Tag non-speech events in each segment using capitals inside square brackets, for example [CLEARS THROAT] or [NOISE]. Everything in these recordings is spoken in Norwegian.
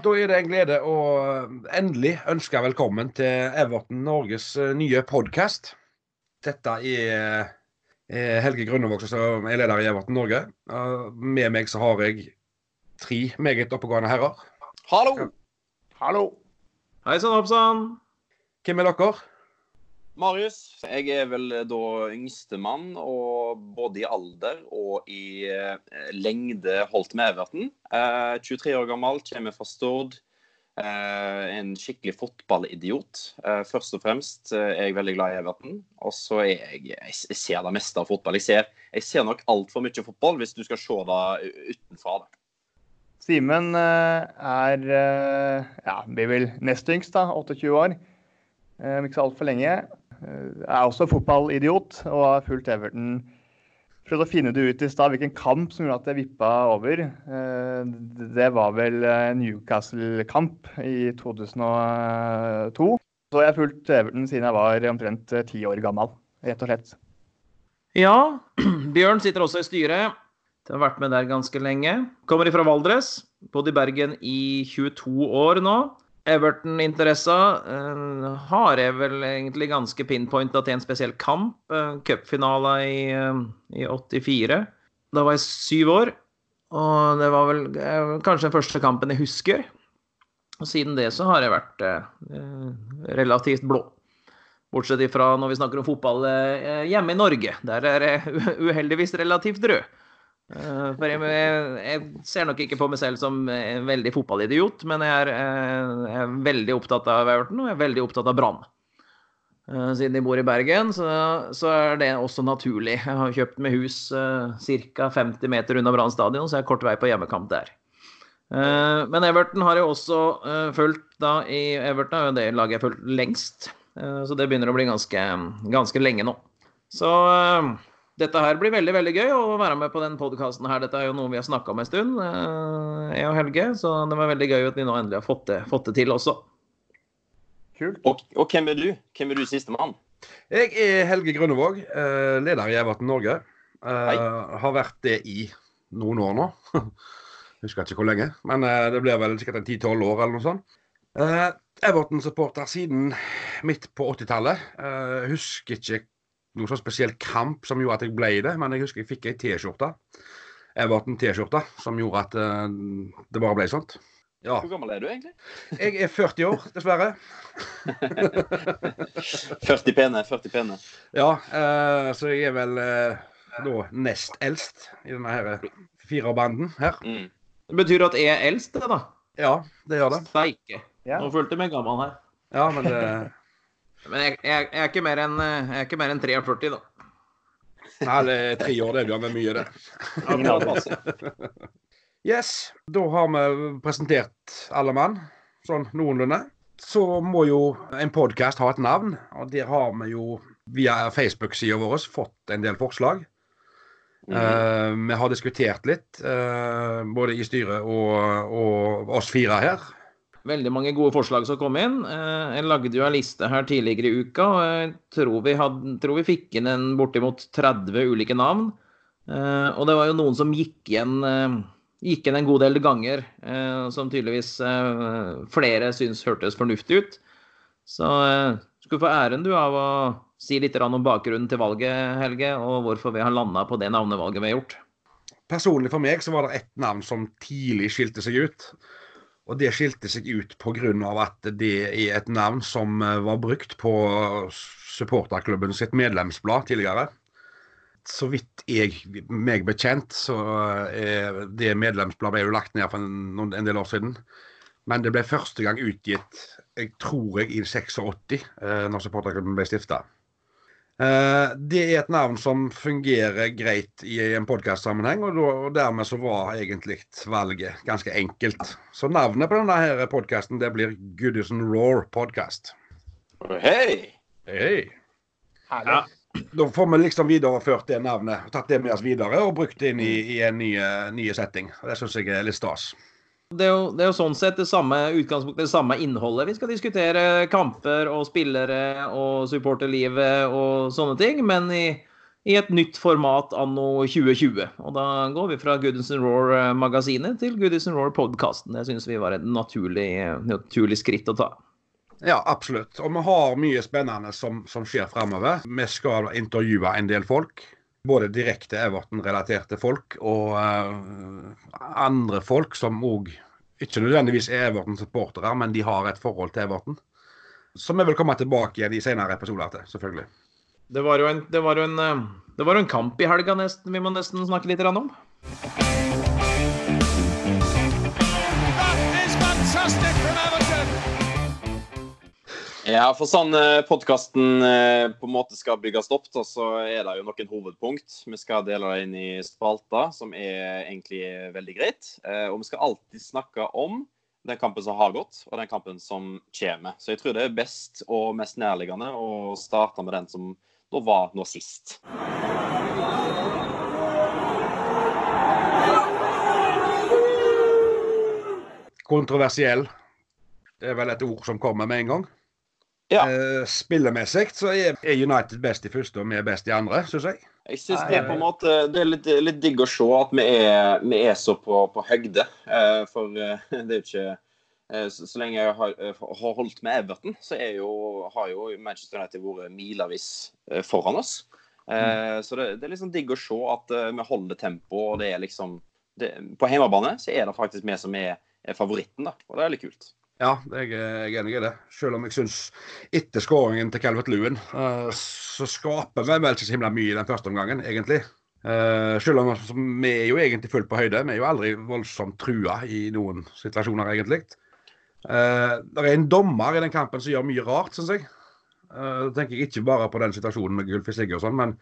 Da er det en glede å endelig ønske velkommen til Everton Norges eh, nye podkast. Dette er, er Helge Grønnevåg som er leder i Everton Norge. Med meg så har jeg tre meget oppegående herrer. Hallo! Hallo. Hei sann, hoppsann. Hvem er dere? Marius. Jeg er vel da yngstemann, og både i alder og i eh, lengde holdt med Everton. Eh, 23 år gammel, kommer fra Stord. Eh, en skikkelig fotballidiot. Eh, først og fremst eh, er jeg veldig glad i Everton. Og så er jeg Jeg ser det meste av fotball. Jeg ser, jeg ser nok altfor mye fotball, hvis du skal se det utenfra. det. Simen eh, er eh, ja, blir vel nest yngst, da. 28 år. Eh, Ikke så altfor lenge. Eh, Er også fotballidiot og har fulgt Everton. Prøvde å finne det ut i stad hvilken kamp som gjorde at det vippa over. Eh, Det var vel eh, Newcastle-kamp i 2002. Så jeg har fulgt Everton siden jeg var omtrent ti år gammel, rett og slett. Ja, [CLEARS THROAT] Bjørn sitter også i styret. Du har vært med der ganske lenge. Kommer ifra Valdres. Bodd i Bergen i 22 år nå. Everton-interessa uh, har jeg vel egentlig ganske pinpointa til en spesiell kamp. Uh, Cupfinala i, uh, i 84. Da var jeg syv år. Og det var vel uh, kanskje den første kampen jeg husker. Og siden det så har jeg vært eh, relativt blå. Bortsett ifra når vi snakker om fotball eh, hjemme i Norge. Der er jeg [LAUGHS] uheldigvis relativt rød. Eh, For jeg, jeg ser nok ikke på meg selv som en veldig fotballidiot, men jeg er, eh, jeg er veldig opptatt av Everton, og jeg er veldig opptatt av Brann. Eh, Siden de bor i Bergen, så, så er det også naturlig. Jeg har kjøpt meg hus ca. 50 meter unna Brann stadion, så jeg har kort vei på hjemmekamp der. Men Everton har jeg også fulgt da i Everton er jo det laget jeg har fulgt lengst. Så det begynner å bli ganske, ganske lenge nå. Så dette her blir veldig veldig gøy å være med på den podkasten her. Dette er jo noe vi har snakka om en stund, eh, jeg og Helge. Så det var veldig gøy at vi nå endelig har fått det, fått det til også. Kult. Og, og hvem er du? Hvem er du sistemann? Jeg er Helge Grønnevåg, eh, leder i Everton Norge. Hei. Eh, har vært det i noen år nå. [LAUGHS] Husker ikke hvor lenge, men det blir vel sikkert en 10-12 år eller noe sånt. Eh, Everton-supporter siden midt på 80-tallet. Eh, husker ikke noen sånn spesiell kamp som gjorde at jeg ble det, men jeg husker jeg fikk ei T-skjorte. Everton-T-skjorte som gjorde at uh, det bare ble sånt. Ja. Hvor gammel er du egentlig? Jeg er 40 år, dessverre. [LAUGHS] 40 pene. 40 pene. Ja, uh, så jeg er vel uh, da nest eldst i denne her firerbanden her. Mm. Det betyr at jeg er eldst, det, da. Ja, det gjør det. Steike. Ja. Nå følte jeg meg gammel her. Ja, men det Men jeg, jeg, jeg er ikke mer enn eh, enn 43, da. Nei, det er tre år, det blir med mye, det. Ingen alder. Yes, da har vi presentert alle mann, sånn noenlunde. Så må jo en podkast ha et navn, og der har vi jo via Facebook-sida vår fått en del forslag. Eh, vi har diskutert litt, uh, både i styret og, og oss fire her. Veldig mange gode forslag som kom inn. Eh, Jeg lagde jo en liste her tidligere i uka, og jeg tror vi, hadde, tror vi fikk inn en bortimot 30 ulike navn. Eh, Og det var jo noen som gikk igjen, eh, gikk igjen en god del ganger, eh, som tydeligvis eh, flere syns hørtes fornuftig ut. Så eh, skulle få æren du av å si litt om bakgrunnen til valget, Helge, og hvorfor vi har landa på det navnevalget vi har gjort. Personlig for meg så var det ett navn som tidlig skilte seg ut. Og det skilte seg ut pga. at det er et navn som eh, var brukt på supporterklubben sitt medlemsblad tidligere. Så vidt jeg meg bekjent, så er det medlemsbladet ble jo lagt ned for en, en del år siden. Men det ble første gang utgitt, jeg tror jeg, i 86, eh, når supporterklubben ble stifta. Eh, Det er et navn som fungerer greit i en podkastsammenheng, og, og dermed så var egentlig valget ganske enkelt. Så navnet på denne podkasten det blir Goodison Roar Podcast. Hei! Hei. Ja, Da får vi liksom videreført det navnet, tatt det med oss videre og brukt det inn i, i en ny, ny setting. Det syns jeg er litt stas. Det er, jo, det er jo sånn sett det samme utgangspunktet, det samme innholdet. Vi skal diskutere kamper og spillere og supporterlivet og sånne ting. Men i, i et nytt format anno 2020. Og da går vi fra Goodison Roar-magasinet til Goodison Roar-podkasten. Det syns vi var et naturlig, naturlig, skritt å ta. Ja, absolutt. Og vi har mye spennende som, som skjer fremover. Vi skal intervjue en del folk. Både direkte Everton-relaterte folk og uh, andre folk som òg ikke nødvendigvis er Everton-supportere, men de har et forhold til Everton. Som vi vil komme tilbake igjen i senere episoder til, selvfølgelig. Det var jo en, det var en, eh, det var en kamp i helga nesten, vi må nesten snakke litt om. Ja, for sånn eh, podkasten eh, på en måte skal bygges opp, da, så er det jo noen hovedpunkt. Vi skal dele det inn i spalter, som er egentlig veldig greit. Og vi skal alltid snakke om den kampen som har gått, og den kampen som kommer. Så jeg tror det er best og mest nærliggende å starte med den som da var nå sist. Kontroversiell. Det er vel et ord som kommer med en gang. Ja. Eh, spillemessig så er United best i første, og vi er best i andre, syns jeg. Jeg synes det er på en måte Det er litt, litt digg å se at vi er, vi er så på, på høgde. Eh, for eh, det er jo ikke så, så, lenge jeg har, har, holdt med Everton, så jo, har jo Manchester United vært milevis foran oss. Mm. Så det, det, er liksom digg å se at vi holder tempo, og det er liksom det, På hjemmebane så er det faktisk vi som er, er, favoritten, da. Og det er litt kult. Ja, jeg, er enig i det. Selv om jeg syns etter skåringen til Calvert Lewin, så skaper vi vel ikke så himla mye i den første omgangen, egentlig. selv om vi er jo egentlig fullt på høyde. Vi er jo aldri voldsomt trua i noen situasjoner, egentlig. Uh, det er en dommer i den kampen som gjør mye rart, syns jeg. Da tenker jeg ikke bare på den situasjonen med Gulfi Sigurdsson, men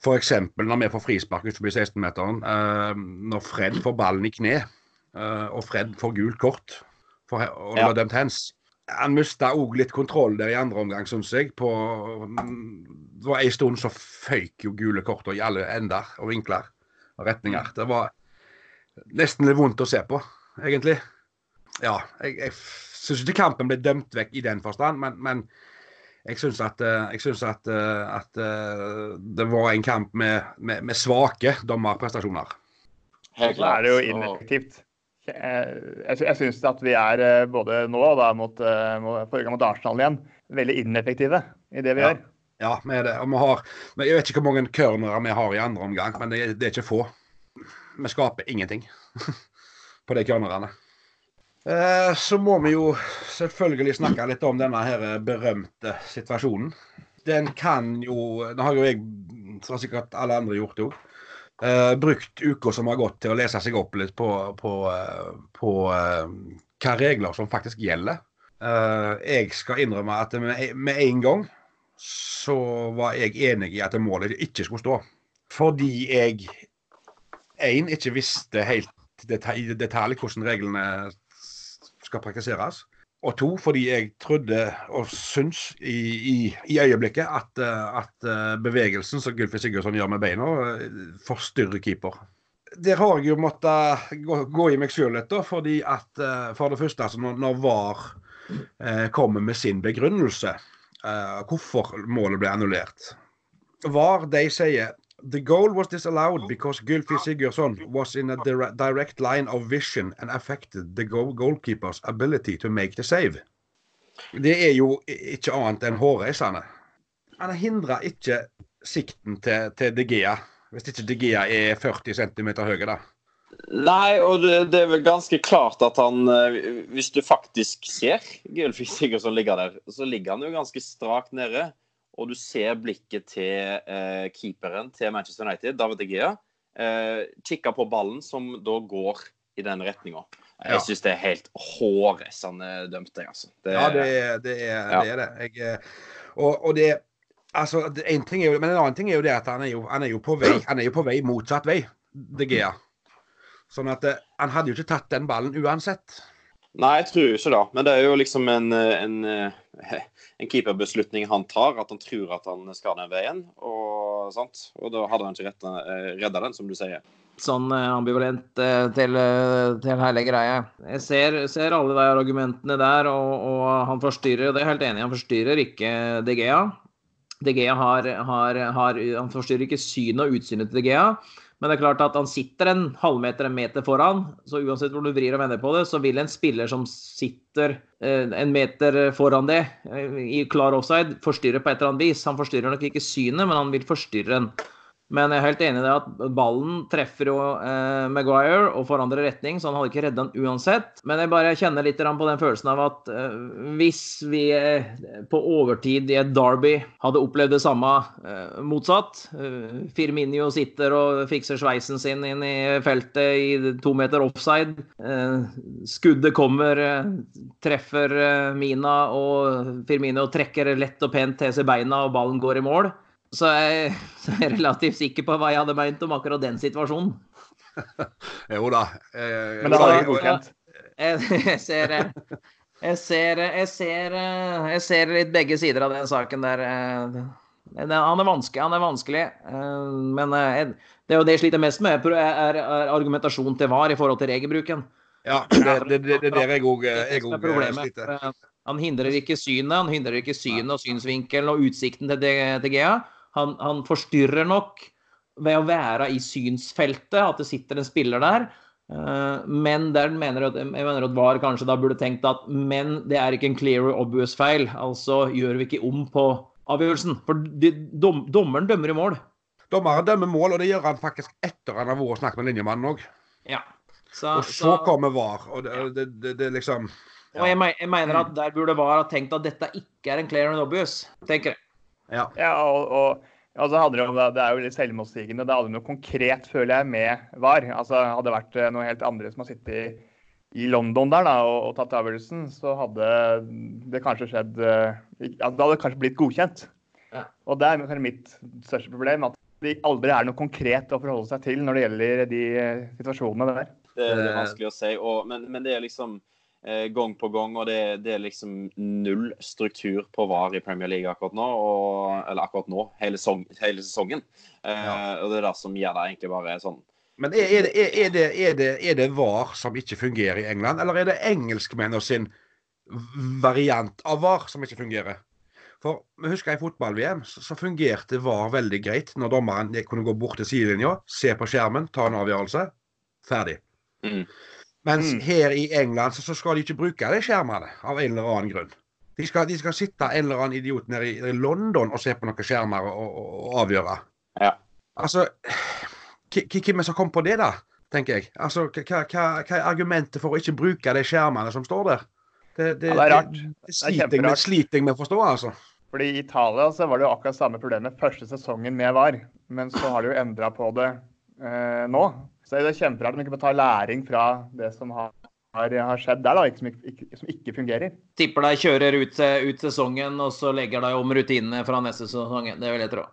f.eks. når vi får frispark utenfor 16-meteren. Uh, når Fred får ballen i kne, og Fred får gult kort for, å ja. dømt hands. Han mista òg litt kontroll der i andre omgang, syns jeg. På, det var en stund så føyk jo gule kort i alle ender og vinkler og retninger. Det var nesten litt vondt å se på, egentlig ja, jeg, jeg syns ikke kampen ble dømt vekk i den forstand, men, men jeg syns at, eh, jeg synes at, eh, at, eh, det var en kamp med, med, med svake dommerprestasjoner. Helt klart. Det er jo ineffektivt. Jeg, jeg, jeg syns at vi er både nå og da mot, forrige mot Arsenal igjen, veldig ineffektive i det vi ja. gjør. Ja, vi er det. Og vi har, jeg vet ikke hvor mange cornerer vi har i andre omgang, men det, det er ikke få. Vi skaper ingenting [LAUGHS] på de cornerene. Eh, så må vi jo selvfølgelig snakke litt om denne her berømte situasjonen. Den kan jo Det har jo jeg, som sikkert alle andre gjort òg, eh, brukt uka som har gått til å lese seg opp litt på, på, uh, på hva regler som faktisk gjelder. jeg skal innrømme at med, med en gang så var jeg enig i at målet ikke skulle stå. Fordi jeg én ikke visste helt i detalj hvordan reglene skal praktiseres. Og to, fordi jeg trodde og syns i, i, i øyeblikket at, eh, at, eh, bevegelsen som Gylfi Sigurdsson gjør med beina, eh, forstyrrer keeper. Der har jeg jo måttet gå, gå i meg sjøl litt, da, fordi at for det første, altså når, når VAR eh, kommer med sin begrunnelse, eh, hvorfor målet ble annullert VAR de sier The goal was disallowed because Gylfi Sigurdsson was in a direct line of vision and affected the goal goalkeeper's ability to make the save. Det er jo ikke annet enn hårreisende. Han hindrer ikke sikten til, til De Gea, hvis ikke De Gea er 40 cm høy, da. Nei, og det, det, er vel ganske klart at han eh, Hvis du faktisk ser Gylfi Sigurdsson ligge der, så ligger han jo ganske strakt nede og du ser blikket til eh, keeperen til Manchester United, David De Gea, eh, kikke på ballen som da går i den retninga. Jeg ja. syns det er helt hårreisende dømt, jeg, altså. Det, ja, det er det. Er, ja. det, er det. Jeg, eh, og, og, det Altså, en ting er jo, men en annen ting er jo det at han er jo, han er jo på vei han er jo på vei motsatt vei, De Gea. Sånn at eh, han hadde jo ikke tatt den ballen uansett. Nei, jeg tror ikke det. Men det er jo liksom en, en, [LAUGHS] en keeperbeslutning han tar, at han tror at han skal den veien. Og, sant? og da hadde han ikke redda den, som du sier. Sånn eh, ambivalent eh, til, eh, til hele greia. Jeg ser, ser alle de argumentene der, og, og han forstyrrer, og det er helt enig, han forstyrrer ikke DGA. DGA har, har, har Han forstyrrer ikke synet og utsynet til DGA. Men det er klart at han sitter en halvmeter, en meter foran. Så uansett hvor du vrir og vender på det, så vil en spiller som sitter eh, en meter foran det, eh, i klar offside, forstyrre på et eller annet vis. Han forstyrrer nok ikke synet, men han vil forstyrre en. Men jeg er helt enig i det at ballen treffer jo eh, Maguire og forandrer retning, så han hadde ikke redda den uansett. Men jeg bare kjenner litt på den følelsen av at eh, hvis vi eh, på overtid i et derby hadde opplevd det samme eh, motsatt eh, Firminio sitter og fikser sveisen sin inn i feltet i to meter offside. Eh, skuddet kommer, treffer Mina, og Firminio trekker lett og pent til seg beina, og ballen går i mål så jeg, [LAUGHS] så jeg er relativt sikker på hva jeg hadde meint om akkurat den situasjonen. [LAUGHS] jo da. Eh, Men det var vært godkjent? Jeg, ser, jeg, ser, jeg, ser, jeg ser litt begge sider av den saken der. Han er vanskelig, han er vanskelig. men det er jo det jeg sliter mest med, er, argumentasjon til VAR i forhold til regelbruken. Ja, det er der jeg òg sliter. Han hindrer ikke synet, han hindrer ikke synet og synsvinkelen og utsikten til DGA. Han, han, forstyrrer nok ved å være i synsfeltet, at det sitter en spiller der. Uh, men der mener jeg, jeg mener at VAR kanskje da burde tenkt at men det er ikke en clear or obvious feil. Altså gjør vi ikke om på avgjørelsen. For de, dom, dommeren dømmer i mål. Dommeren dømmer mål, og det gjør han faktisk etter han har vært og snakket med linjemannen òg. Ja. Så, og så, så kommer VAR. Og det, det, det, det liksom ja. Og jeg, jeg, mener at der burde VAR ha tenkt at dette ikke er en clear and obvious, tenker jeg. Ja, ja og, og Altså det, om det, er jo litt selvmotsigende. Det hadde noe konkret, føler jeg, med VAR. Altså Hadde det vært eh, noe helt andre som har sittet i, i London der da, og, og, tatt avgjørelsen, så hadde det kanskje skjedd uh, Det hadde kanskje blitt godkjent. Ja. Og det er mitt største problem. At det aldri er noe konkret å forholde seg til når det gjelder de uh, situasjonene der. Det, det er vanskelig å si, og, men, men, det er liksom eh, gang på gang. Og det, det, er liksom null struktur på VAR i Premier League akkurat nå. Og, eller akkurat nå, hele, song, hele sesongen. Eh, ja. Og det er det som gjør det egentlig bare sånn. Men er, er, det, er, det, det, er det VAR som ikke fungerer i England, eller er det engelskmennene sin variant av VAR som ikke fungerer? For vi husker I fotball-VM så, så, fungerte VAR veldig greit når dommeren kunne gå bort til sidelinja, se på skjermen, ta en avgjørelse. Ferdig. Mm. Mens mm. her i England så, så, skal de ikke bruke de skjermene av en eller annen grunn. De skal, de skal sitte en eller annen idiot nede i, i London og se på noen skjermer og, og, og avgjøre. Ja. Altså, hvem er som kom på det, da? tenker jeg. Altså, Hva, hva, hva er argumentet for å ikke bruke de skjermene som står der? Det, det, ja, det er rart. Det, det sliter, jeg med, sliter jeg med å forstå, altså. Fordi I Italia så var det jo akkurat samme problemet første sesongen med VAR. Men så har de jo endra på det eh, nå. Så det er kjemperart om de ikke må ta læring fra det som har, har skjedd der, da, som, ikke, som ikke fungerer. Tipper de kjører ut, ut, sesongen, og så legger de om rutinene fra neste sesong. Det vil jeg tro.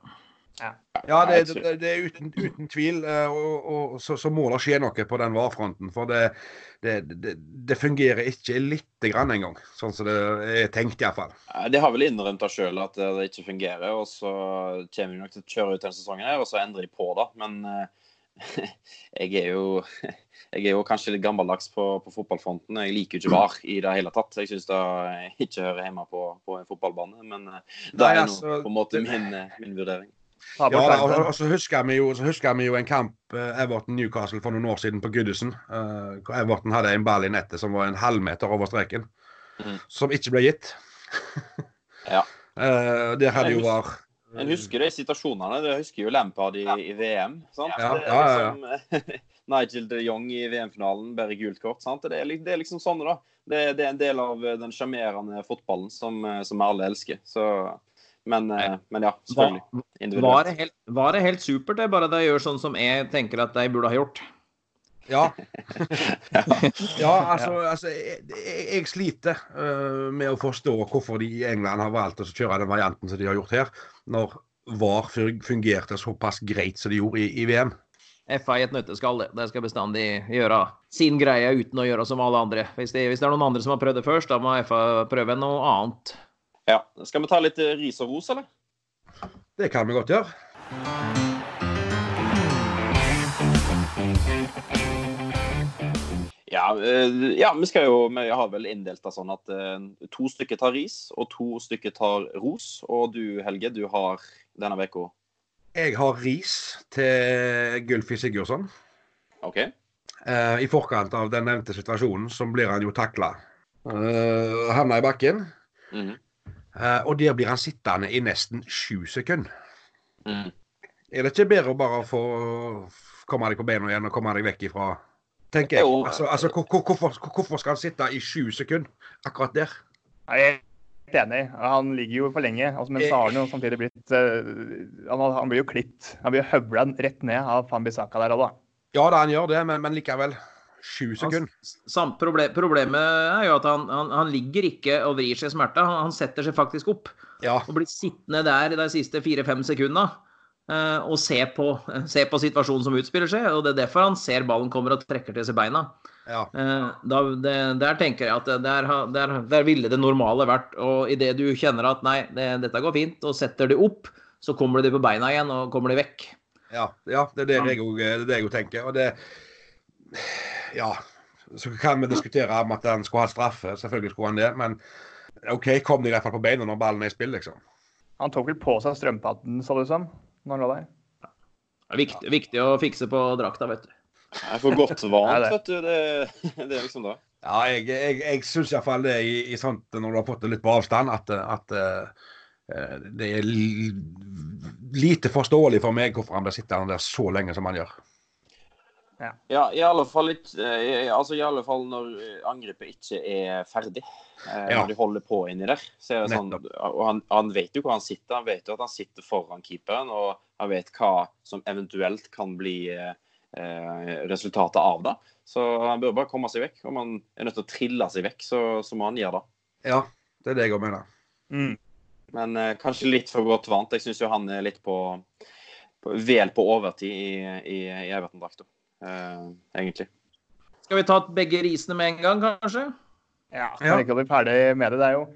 Ja, ja det, det, det, er uten, uten tvil. Eh, og, og så, så, må det skje noe på den varefronten. For det, det, fungerer ikke lite grann engang, sånn som det er tenkt iallfall. De har vel innrømt det sjøl at det ikke fungerer, og så kommer de nok til å kjøre ut denne sesongen her, og så endrer de på det. Men eh, [LAUGHS] jeg er jo [LAUGHS] jeg er jo kanskje litt gammeldags på, på fotballfronten. Jeg liker jo ikke VAR i det hele tatt. Jeg syns det ikke hører hjemme på, på en fotballbane. Men eh, det er altså, på en måte min, eh, min vurdering. Ja, og, og, så husker vi jo, husker vi jo en kamp eh, Everton-Newcastle for noen år siden på Goodison. Uh, Everton hadde en ball i nettet som var en halvmeter over streken, mm. som ikke ble gitt. [LAUGHS] ja. Uh, der hadde jo VAR en husker de situasjonene. Det husker jo Lampard i, i VM. sant? Ja, ja, ja, liksom, [LAUGHS] Nigel de Jong i VM-finalen bærer gult kort. sant? Det er, det er, liksom sånne, da. Det, det, er en del av eh, den sjarmerende fotballen som, eh, som alle elsker. Så, men, eh, men, ja, selvfølgelig. Var det, helt, var det helt supert, det? Bare de gjør sånn som jeg tenker at de burde ha gjort? [LAUGHS] Ja. ja, altså, altså jeg, jeg, sliter uh, med å forstå hvorfor de i England har valgt å kjøre den varianten som de har gjort her, når VAR fungerte såpass greit som de gjorde i, i VM. FA i et nøtteskall, det. De skal bestandig gjøre sin greie uten å gjøre som alle andre. Hvis det, hvis det er noen andre som har prøvd det først, da må FA prøve noe annet. Ja. Skal vi ta litt ris og ros, eller? Det kan vi godt gjøre. Ja, eh, ja, vi skal jo Vi har vel inndelt det sånn at eh, to stykker tar ris, og to stykker tar ros. Og du, Helge, du har denne uka Jeg har ris til Gylfi Sigurdsson. OK? Eh, I forkant av den nevnte situasjonen, så blir han jo takla. Uh, havna i bakken. Mm -hmm. uh, og der blir han sittende i nesten sju sekunder. Mm. Er det ikke bedre å bare få komme deg på beina igjen og komme deg vekk ifra Tenker jeg. Altså, altså hvor- hvor- hvorfor, hvorfor skal han sitte i sju sekunder akkurat der? Jeg er helt enig. Han ligger jo for lenge. Altså, men så har han jo samtidig blitt eh, han, han blir jo klitt. Han blir høvla rett ned av Fambisaka der òg, da. Ja da, han gjør det, men, men likevel. Sju sekunder. Samt proble problemet er jo at han, han, han ligger ikke og vrir seg i smerte. Han, han setter seg faktisk opp Ja. og blir sittende der de siste fire-fem sekundene og se på, [LAUGHS] se på situasjonen som utspiller seg. og Det er derfor han ser ballen kommer og trekker til seg beina. ja. Eh, da, det, der tenker jeg at der, der, der ville det normale vært og Idet du kjenner at nei, det, dette går fint, og setter det opp, så kommer de på beina igjen og kommer de vekk. Ja, ja det er det jeg òg- det er det jeg tenker. Og det Ja. Så kan vi diskutere om at han skulle ha straffe. Selvfølgelig skulle han det. Men OK, kom de i hvert fall på beina når ballen er i spill, liksom. Han tok vel på seg strømpatten, så det ut som, når han lå der. Det er viktig, viktig å fikse på drakta, vet du. Jeg får godt [LAUGHS] vant, vet du. Det, det er liksom det. Ja, jeg, jeg, jeg syns iallfall det i, i sånt når du har fått det litt på avstand, at, at uh, det er lite forståelig for meg hvorfor han blir sittende der så lenge som han gjør. Ja, i alle fall litt eh, Altså i alle fall når eh, angrepet ikke er ferdig. Eh, Ja. Når de holder på inni der. Så er det sånn, og han, han vet jo hvor han sitter. Han vet jo at han sitter foran keeperen, og han vet hva som eventuelt kan bli eh, resultatet av det. Så han bør bare komme seg vekk. Om han er nødt til å trille seg vekk, så, så må han gjøre det. Ja, det er det jeg òg mener. Mm. Men eh, kanskje litt for godt vant. Jeg syns jo han er litt på, på vel på overtid i, i, i Everton-drakta, egentlig. Skal vi ta begge risene med en gang, kanskje? Ja, Ja. kan ikke bli ferdig med det. Det er jo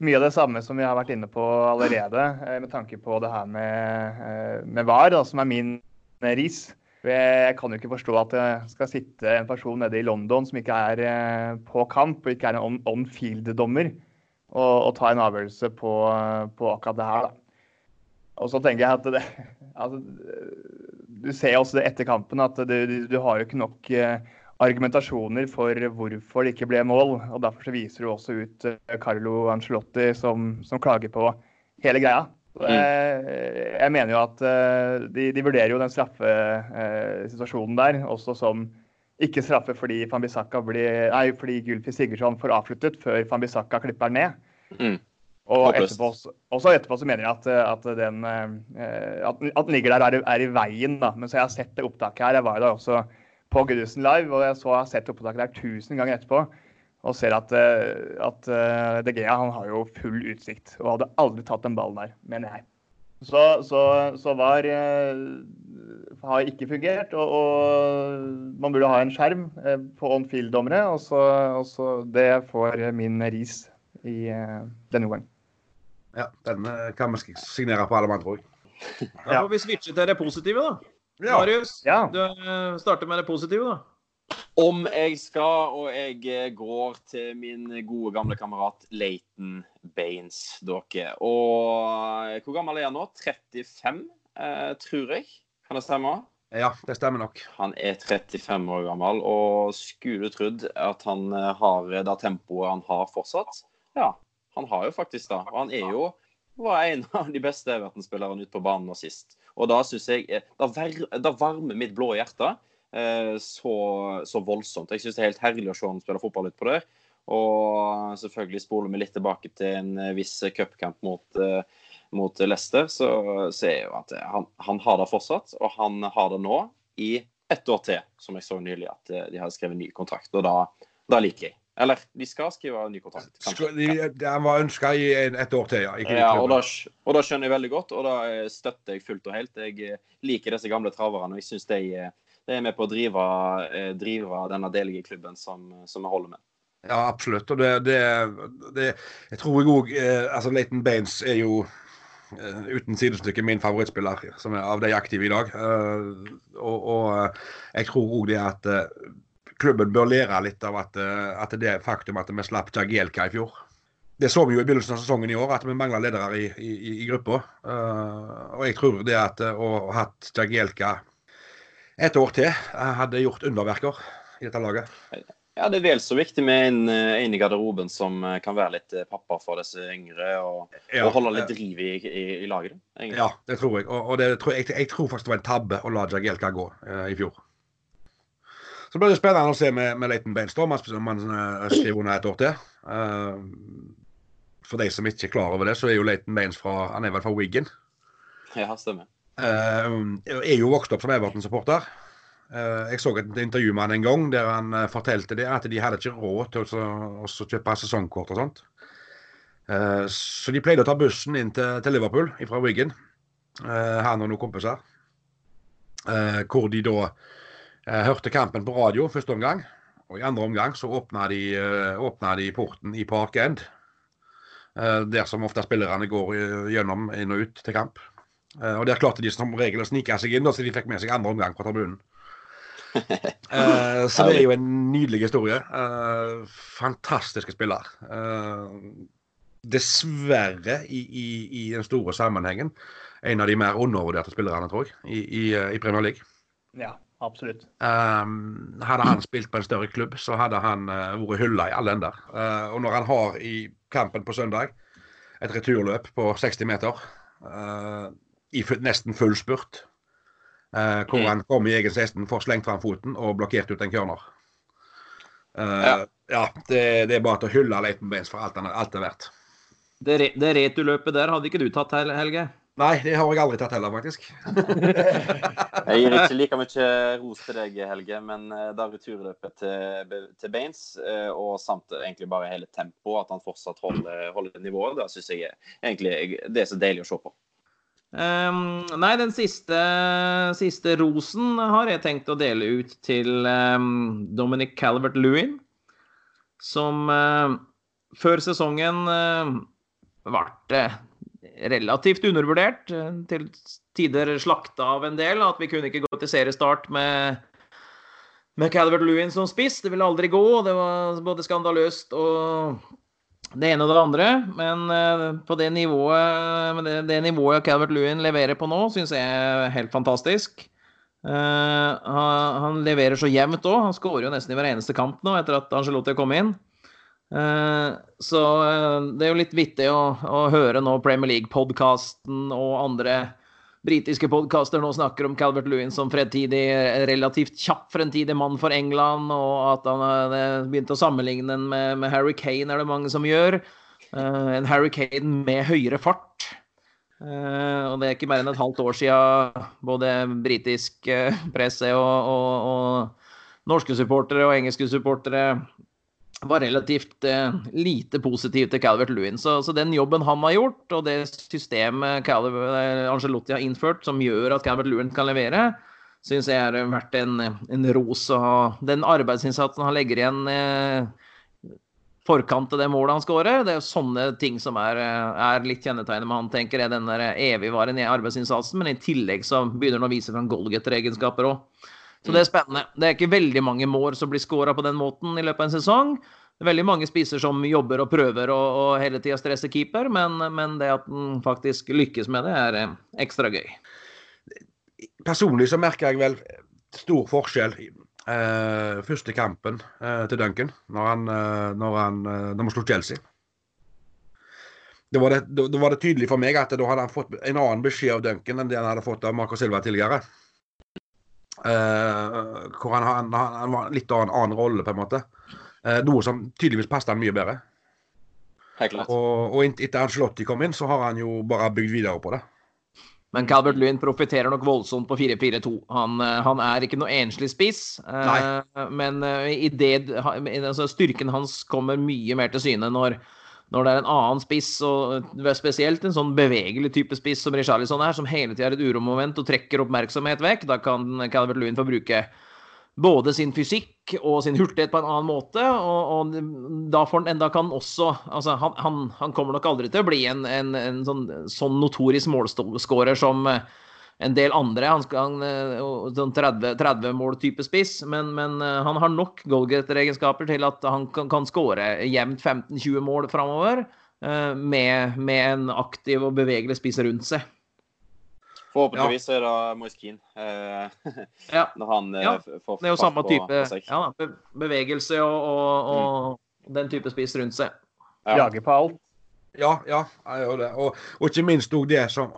mye av det samme som vi har vært inne på allerede, eh, med tanke på det her med, eh, med VAR, da, som er min eh, ris. Jeg kan jo ikke forstå at det skal sitte en person nede i London som ikke er eh, på kamp, og ikke er en on- on-field-dommer, og, og ta en avgjørelse på, på akkurat det her. Da. Og så tenker jeg at det, altså, Du ser også det etter kampen at du, du, har jo ikke nok eh, argumentasjoner for hvorfor det ikke ble mål. og Derfor så viser du også ut eh, Carlo Ancelotti som, som klager på hele greia. Så, eh, Jeg mener jo at de, de vurderer jo den straffesituasjonen der også som ikke straffe fordi blir, nei, fordi Gylfi Sigurdsson får avsluttet før Fambisaka klipper ned. Mm. Og etterpå, også- etterpå så mener jeg at, at den eh, at, at den ligger der er, er i veien. da. Men så jeg har sett det opptaket her. Jeg var jo da også på Gudhusen Live, og jeg så har sett opptaket der tusen ganger etterpå. Og ser at, eh, at eh, De Gea han har jo full utsikt og hadde aldri tatt den ballen der, mener jeg. Så, så, så VAR eh, har ikke fungert, og, og man burde ha en skjerm eh, på on field-dommere. Og, så, og så det får min ris i eh, denne omgang. Ja, Den eh, kan vi signere på alle mann, tror jeg. [LAUGHS] Da får vi switche til det positive, da. Ja. Marius, Ja. du eh, starter med det positive, da. Om jeg skal, og jeg eh, går til min gode gamle kamerat Leighton Baines, dere. Og hvor gammel er han nå? 35, eh, tror jeg. Kan det stemme? Ja, det stemmer nok. Han er 35 år gammel, og skulle trodd at han har det tempoet han har fortsatt. Ja, han har jo faktisk det. Og han er jo var en av de beste Everton-spillerne ute på banen nå sist. Og da syns jeg eh, Da varmer mitt blå hjerte eh, så, så voldsomt. Jeg syns det er helt herlig å se han spille fotball utpå der. Og selvfølgelig spoler vi litt tilbake til en eh, viss cupkamp mot, eh, mot Leicester, så, så er jo at eh, han, han har det fortsatt, og han har det nå i ett år til, som jeg så nylig at de hadde skrevet ny kontrakt. Og da, da liker jeg. Eller de skal skrive ny kontrakt. kanskje. Han var ønska i en- et år til, ja. Ja, og da, og da skjønner jeg veldig godt, og da eh, støtter jeg fullt og helt. Jeg eh, liker disse gamle traverne, og jeg syns de, eh, de er med på å drive, drive denne delige klubben som, som vi holder med. Ja, absolutt. Og det, det, det Jeg tror jeg òg eh, Altså, Leighton Baines er jo eh, uten sidestykke min favorittspiller som er av de aktive i dag. Eh, og, og jeg tror òg det at klubben bør lære litt av at, eh, at det er faktum at vi slapp Jagielka i fjor. Det så vi jo i begynnelsen av sesongen i år, at vi mangla ledere i, i, i gruppa. Uh, og jeg tror det at å ha hatt Jagielka et år til hadde gjort underverker i dette laget. Ja, det er vel så viktig med en, en i garderoben som kan være litt pappa for disse yngre, og, ja, og holde litt driv i, i, laget. Egentlig. Ja, det tror jeg. Og, og det tror jeg, jeg, tror faktisk det var en tabbe å la Jagielka gå uh, i fjor. Så blir det spennende å se med, med Leighton Baines, om han skriver under et år til. Uh, for de som ikke er klar over det, så er jo Leighton Baines fra Han er vel fra Wiggen? Ja, stemmer. Uh, er jo vokst opp som Everton-supporter. Uh, jeg så et intervju med han en gang der han fortalte det, at de hadde ikke råd til å, å kjøpe sesongkort og sånt. Så de pleide å ta bussen inn til, til Liverpool fra Wiggen, han og noen kompiser. hvor de da hørte kampen på radio første omgang. Og i andre omgang så åpna de, åpna de porten i Park End Eh, der som ofte spillerne går gjennom inn og ut til kamp. Eh, og Der klarte de som regel å snike seg inn, så de fikk med seg andre omgang på tribunen. uh, [LAUGHS] så det er jo en nydelig historie. Uh, fantastiske spiller. Uh, dessverre, i, i, i, den store sammenhengen, en av de mer undervurderte spillerne, tror jeg, i, i, i Premier League. Ja, absolutt. hadde han spilt på en større klubb, så hadde han vært hylla i alle ender. og når han har i kampen på søndag. Et returløp på 60 meter uh, i nesten full spurt. Uh, hvor mm. han kom i egen 16, får slengt fram foten og blokkert ut en corner. Uh, ja. ja det, det, er bare til å hylle Leiten Baines for alt, alt det er verdt. Det, det returløpet der hadde ikke du tatt, Helge? Nei, det har jeg aldri tatt heller, faktisk. [LAUGHS] jeg gir ikke like mye ros til deg, Helge, men eh, da returløpet til, til Baines, eh, og samt egentlig bare hele tempoet, at han fortsatt holder, holder nivået, da syns jeg egentlig det er så deilig å se på. Um, nei, den siste, siste, rosen har jeg tenkt å dele ut til um, Dominic Calvert-Lewin, som uh, før sesongen uh, ble relativt undervurdert. Eh, til tider slakta av en del. At vi kunne ikke gå til seriestart med, med Calvert Lewin som spiss. Det ville aldri gå. Det var både skandaløst og det ene og det andre. Men eh, på det nivået, det, det nivået Calvert Lewin leverer på nå, syns jeg er helt fantastisk. Uh, han, leverer så jevnt òg. Han skårer jo nesten i hver eneste kamp nå etter at Angelotti kom inn. Eh, så eh, det er jo litt vittig å, å høre nå Premier League-podkasten og andre britiske podkaster nå snakker om Calvert Lewin som fremtidig, relativt kjapp fremtidig mann for England, og at han begynte å sammenligne den med, med, Harry Kane, er det mange som gjør. Uh, en Harry Kane med høyere fart. Uh, og det er ikke mer enn et halvt år siden både britisk presse og, og, og norske supportere og engelske supportere var relativt eh, lite positiv til Calvert Lewin. Så, så, den jobben han har gjort, og det systemet Calvert, eh, Angelotti har innført, som gjør at Calvert Lewin kan levere, syns jeg er verdt en, en ros. Og den arbeidsinnsatsen han legger igjen eh, forkant til det målet han skårer, det er sånne ting som er, eh, er litt kjennetegnet med han, tenker jeg, den der evigvarende arbeidsinnsatsen. Men i tillegg så begynner han å vise fram Golgeter-egenskaper òg. Så det er spennende. Det er ikke veldig mange mål som blir skåra på den måten i løpet av en sesong. Det er veldig mange spisser som jobber og prøver og, og hele tida stresser keeper, men, men, det at den faktisk lykkes med det, er eh, ekstra gøy. Personlig så merker jeg vel stor forskjell eh, første kampen eh, til Duncan, når han, eh, når han når vi slo Chelsea. Da var, det, da var det tydelig for meg at da hadde han fått en annen beskjed av Duncan enn det han hadde fått av Marco Silva tidligere. Uh, hvor han, han, han var litt av en annen rolle, på en måte. Uh, noe som tydeligvis passet han mye bedre. Helt klart. Og, og etter Angelotti kom inn, så har han jo bare bygd videre på det. Men Calvert Lewin profitterer nok voldsomt på 4-4-2. Han, eh, han, er ikke noe enslig spiss, Nei. men det, altså styrken hans kommer mye mer til syne når når det er en annen spiss, og spesielt en sånn bevegelig type spiss som Richarlison er, som hele tida er et uromoment og trekker oppmerksomhet vekk, da kan Calvert Lewin få bruke både sin fysikk og sin hurtighet på en annen måte. Og, og da, får, da kan også altså han, han, han, kommer nok aldri til å bli en, en, en sånn, sånn, notorisk målskårer som en del andre. Han skal sånn 30, 30 mål-type spiss, men, men, han har nok goalgetter-egenskaper til at han kan, kan skåre jevnt 15-20 mål framover med, med en aktiv og bevegelig spiss rundt seg. Forhåpentligvis ja. er det Moiskin. Keane. Eh, [LAUGHS] ja. Når han ja. får Det er jo samme type ja, bevegelse og, og, og mm. den type spiss rundt seg. Ja. Jager på alt. Ja, ja, jeg gjør det. Og, og ikke minst òg det som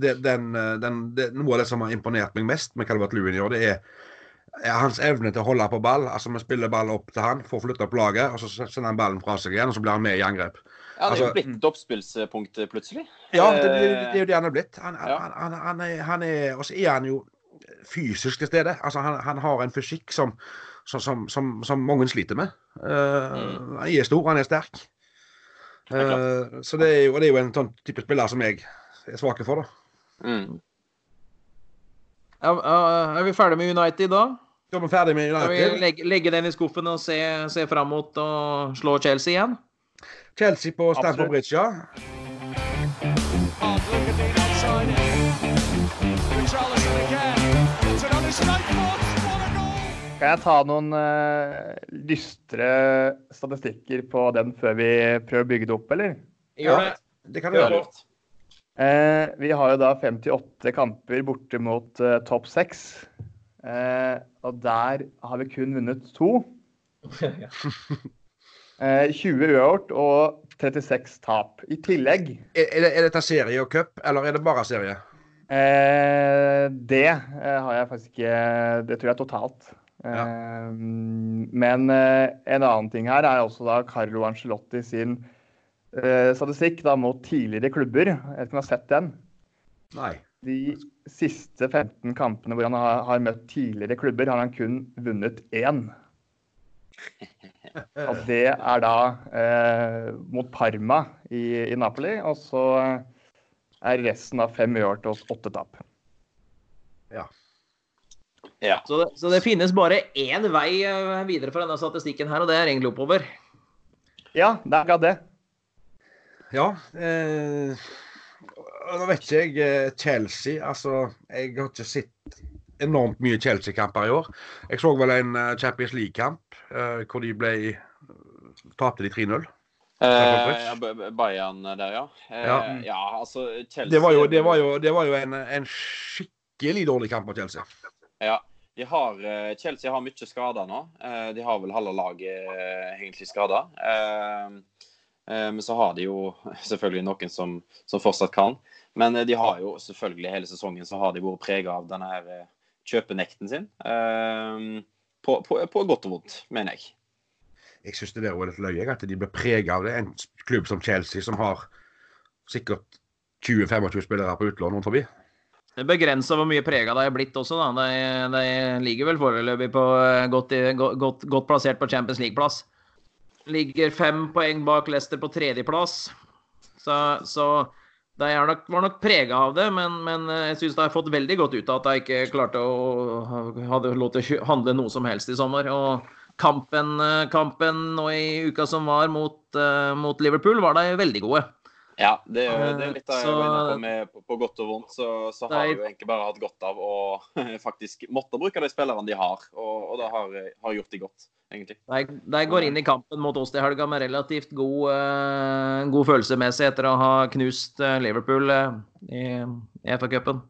det, den, den, det, Noe av det som har imponert meg mest med Calvert Lewin gjør, det er, er hans evne til å holde på ball. Altså Vi spiller ball opp til han, får flytta opp laget, og så sender han ballen fra seg igjen, og så blir han med i angrep. Ja, det er jo altså, blitt oppspillspunkt plutselig. Ja, det, det, det, er jo det han er blitt. Han, ja. han, han, han er, er, og så er han jo fysisk til stede. Altså, han, har en fysikk som, som, som, som mange sliter med. Uh, mm. Han er stor, han er sterk. Uh, så det er, jo, det er, jo, en sånn type spiller som jeg er svak for, da. Mm. Ja, er vi ferdig med United da? Ja, vi er ferdig med United. Skal vi legge, legge den i skuffen og se, se fram mot å slå Chelsea igjen? Chelsea på Stamford Bridge, ja. Kan jeg ta noen uh, lystre statistikker på den før vi prøver å bygge det opp, eller? Ja, det kan du gjøre. Uh, vi har jo da 58 kamper borte mot uh, topp 6. og der har vi kun vunnet to. [LAUGHS] 20 eh, uavgjort og 36 tap. I tillegg Er, er, det, er dette serie og cup, eller er det bare serie? Eh, det eh, har jeg faktisk ikke Det tror jeg totalt. Ja. Eh, men eh, en annen ting her er også da Carlo Angelotti sin eh, statistikk da, mot tidligere klubber. Jeg vet ikke om du har sett den? Nei. De siste 15 kampene hvor han har, har møtt tidligere klubber, har han kun vunnet én. [LAUGHS] Og det er da eh, mot Parma i, i, Napoli. Og så er resten av fem uavgjort og åtte tap. Ja. Ja. Så, det, så, det, finnes bare én vei eh, videre for denne statistikken her, og det er egentlig oppover? Ja, det er det. Ja. Eh, nå vet ikke jeg eh, Chelsea. Altså, jeg har ikke sett enormt mye Chelsea-kamper i år. Jeg så vel en eh, Champions League-kamp eh, hvor de ble Tapte de 3-0. Uh, Bayern der, ja. Eh, ja. ja. altså Chelsea Det var jo, det var jo, det var jo en, en, skikkelig dårlig kamp av Chelsea. Ja. De har, Chelsea har mye skader nå. De har vel halve laget egentlig skada. Men så har de jo [LAUGHS] selvfølgelig noen som, som fortsatt kan. Men de har jo selvfølgelig hele sesongen så har de vært prega av denne her kjøpenekten sin. På, på, på, godt og vondt, mener jeg. Jeg syns det er litt løye at de blir prega av det. En klubb som Chelsea, som har sikkert 20-25 spillere på utlån rundt forbi. Det begrenser hvor mye prega de er blitt også. da. De, de ligger vel foreløpig på eh, godt, godt, godt, plassert på Champions League-plass. Ligger fem poeng bak Leicester på tredjeplass. Så, så de nok, var nok prega av det, men, men eh, jeg syns de har fått veldig godt ut av at de ikke klarte å hadde lov til å handle noe som helst i sommer. Og kampen, eh, kampen nå i uka som var mot, mot Liverpool, var de veldig gode. Ja, det, det er litt av så, på, med, på, på, godt og vondt. Så, så har de jo egentlig bare hatt godt av å [LAUGHS] faktisk måtte bruke de spillerne de har, og, og det har, har gjort de godt egentlig. De, de, går inn i kampen mot oss til helga med relativt god, uh, god følelsemessig etter å ha knust uh, Liverpool uh, i, i FA-cupen.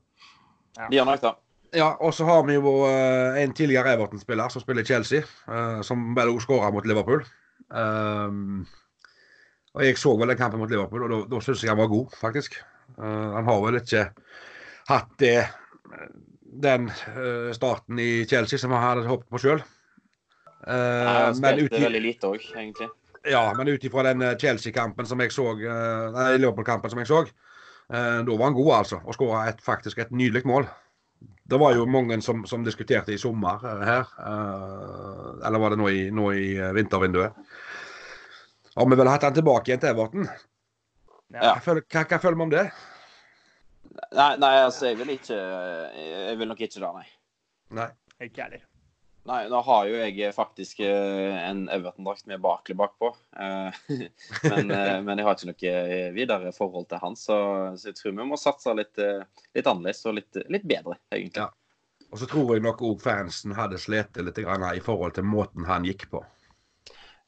Ja. De har nok det. Ja, og så har vi jo en tidligere Everton-spiller som spiller Chelsea, som vel òg skåra mot Liverpool. Um, og Jeg så vel den kampen mot Liverpool, og da, syns jeg han var god, faktisk. han har vel ikke hatt det den starten i Chelsea som han hadde håpet på sjøl. Uh, han spilte veldig lite òg, egentlig. Ja, men ut ifra den eh, Chelsea-kampen som jeg så, uh, nei, Liverpool-kampen som jeg så, uh, da var han god, altså. Og skåra faktisk et nydelig mål. Det var jo mange som, som diskuterte i sommer her, eller var det nå i, nå i vintervinduet. Har vi vel hatt han tilbake igjen til Everton? Ja. Hva, hva, hva føler vi om det? Nei, nei, altså, jeg vil ikke Jeg vil nok ikke det, nei. nei. Ikke heller. Nei, nå har jo jeg faktisk eh, en Everton-drakt med Barkley bakpå. Eh, [LAUGHS] men, eh, men jeg har ikke noe videre forhold til han, så, så jeg tror vi må satse litt, litt annerledes og litt, litt bedre, egentlig. Ja. Og så tror jeg nok òg fansen hadde slitt litt i forhold til måten han gikk på.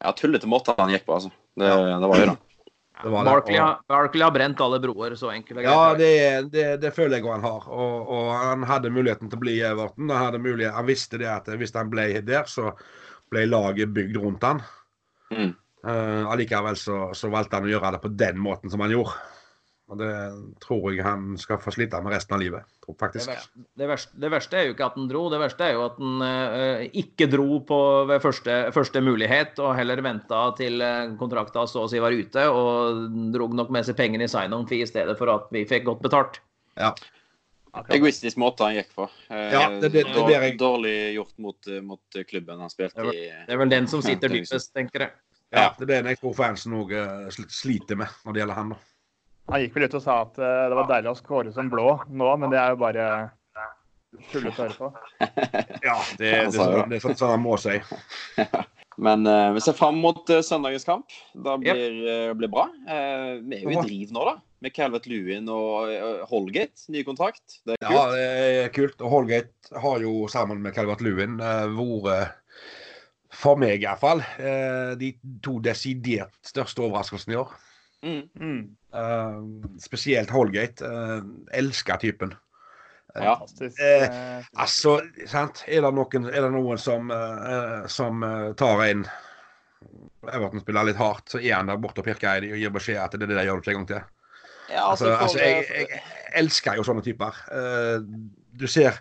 Ja, tullete måte han gikk på, altså. Det, det var jo [CLEARS THROAT] det. Det det. Barkley, har, Barkley, har, brent alle broer, så enkelt Ja, det, det, det, føler jeg han har. Og, og, han hadde muligheten til å bli i Everton. Han, mulighet, han, visste det at hvis han ble der, så ble laget bygd rundt han. Mm. Uh, allikevel så, så, valgte han å gjøre det på den måten som han gjorde. Og det tror jeg han skal få slite med resten av livet. faktisk. Det verste, det, verste, det verste, er jo ikke at han dro, det verste er jo at han uh, ikke dro på ved første, første, mulighet, og heller venta til uh, kontrakta så å si var ute, og drog nok med seg pengene i sign-on fee i stedet for at vi fikk godt betalt. Ja. Egoistisk måte han gikk på. Uh, ja, det, det, det, dårlig, dårlig gjort mot, mot, klubben han spilte i. Det er vel den som sitter dypest, tenker jeg. Ja, det er den jeg tror fansen òg sliter med når det gjelder han. da. Han gikk vel ut og sa at uh, det var deilig å skåre som blå nå, men det er jo bare tullete å høre på. [LAUGHS] ja, det, det, det, det er sånn han må si. [LAUGHS] Men uh, vi ser fram mot uh, søndagens kamp. Det blir, uh, blir bra. vi er jo i driv nå, da. Med Calvert Lewin og Holgate. Ny kontrakt. Det er kult. Ja, det er kult. Og Holgate har jo sammen med Calvert Lewin vært, for meg iallfall, de to desidert største overraskelsene i år. Uh, spesielt Holgate. Uh, elsker typen. Ja. Uh, altså, sant? Er det noen, er det noen som, som tar en Everton-spiller litt hardt, så er han der borte og pirker i og gir beskjed at det er det de gjør ikke en gang til. Ja, altså, altså, altså jeg, jeg, elsker jo sånne typer. du ser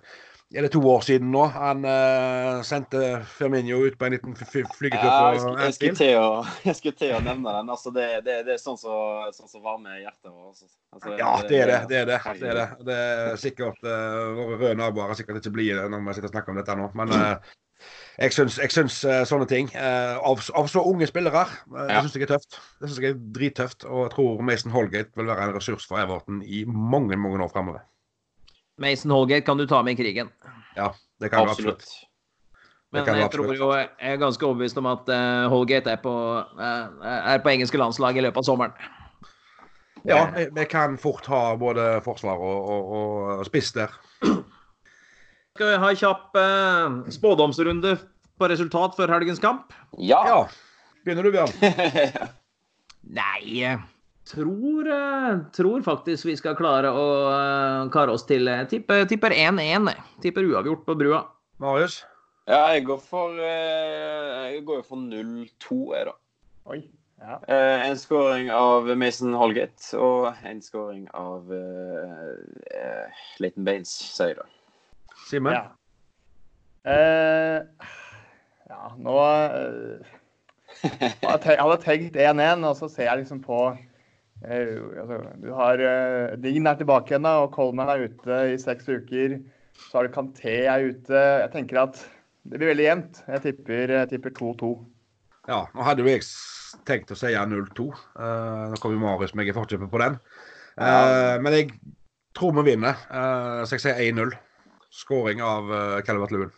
er det to år siden nå. Han uh, sendte Firminio ut på en liten flygetur ja, jeg, skulle, jeg, skulle til å, [LAUGHS] jeg skulle til å nevne den. Altså, det, det, det er sånn som så, så varmer hjertet vårt. Altså, ja, det er det. Det er det. Det er, det. Det er sikkert uh, Våre røde naboer er sikkert ikke blide når vi sitter og snakker om dette nå. Men uh, jeg syns, jeg syns sånne ting av, av, så unge spillere Det syns jeg er tøft. Det syns jeg er drittøft. Og jeg tror Mason Holgate vil være en ressurs for Everton i mange, mange år framover. Mason Holgate kan du ta med i krigen. Ja, det kan absolutt. du absolutt. Men jeg tror jo jeg er ganske overbevist om at uh, Holgate er på, uh, er på engelske landslag i løpet av sommeren. Ja, vi, vi kan fort ha både forsvar og, og, og spiss der. Skal vi ha en kjapp uh, spådomsrunde på resultat før helgens kamp? Ja. ja. Begynner du, Bjørn? [LAUGHS] Nei tror, eh, tror, faktisk vi skal klare å uh, kare oss til uh, tipper 1-1. Tipper uavgjort på brua. Marius? Ja, jeg går for uh, Jeg går for 0-2, jeg, da. Oi. Ja. Uh, en skåring av Mason Holgate og en skåring av Leighton Baines, sier jeg da. Simen? Ja. ja, nå [LAUGHS] Jeg hadde tenkt 1-1, og så ser jeg liksom på Eh, altså, du har uh, Dean er tilbake igjen, og Coleman er ute i seks uker. Så har du Kanté er ute. Jeg tenker at det blir veldig jevnt. Jeg tipper 2-2. Ja, nå hadde jo jeg tenkt å si 0-2. Uh, nå kommer Marius meg i forkjøpet på den. Uh, ja. Men jeg tror vi vinner. Uh, så jeg sier 1-0. Skåring av uh, Calvert Lewin.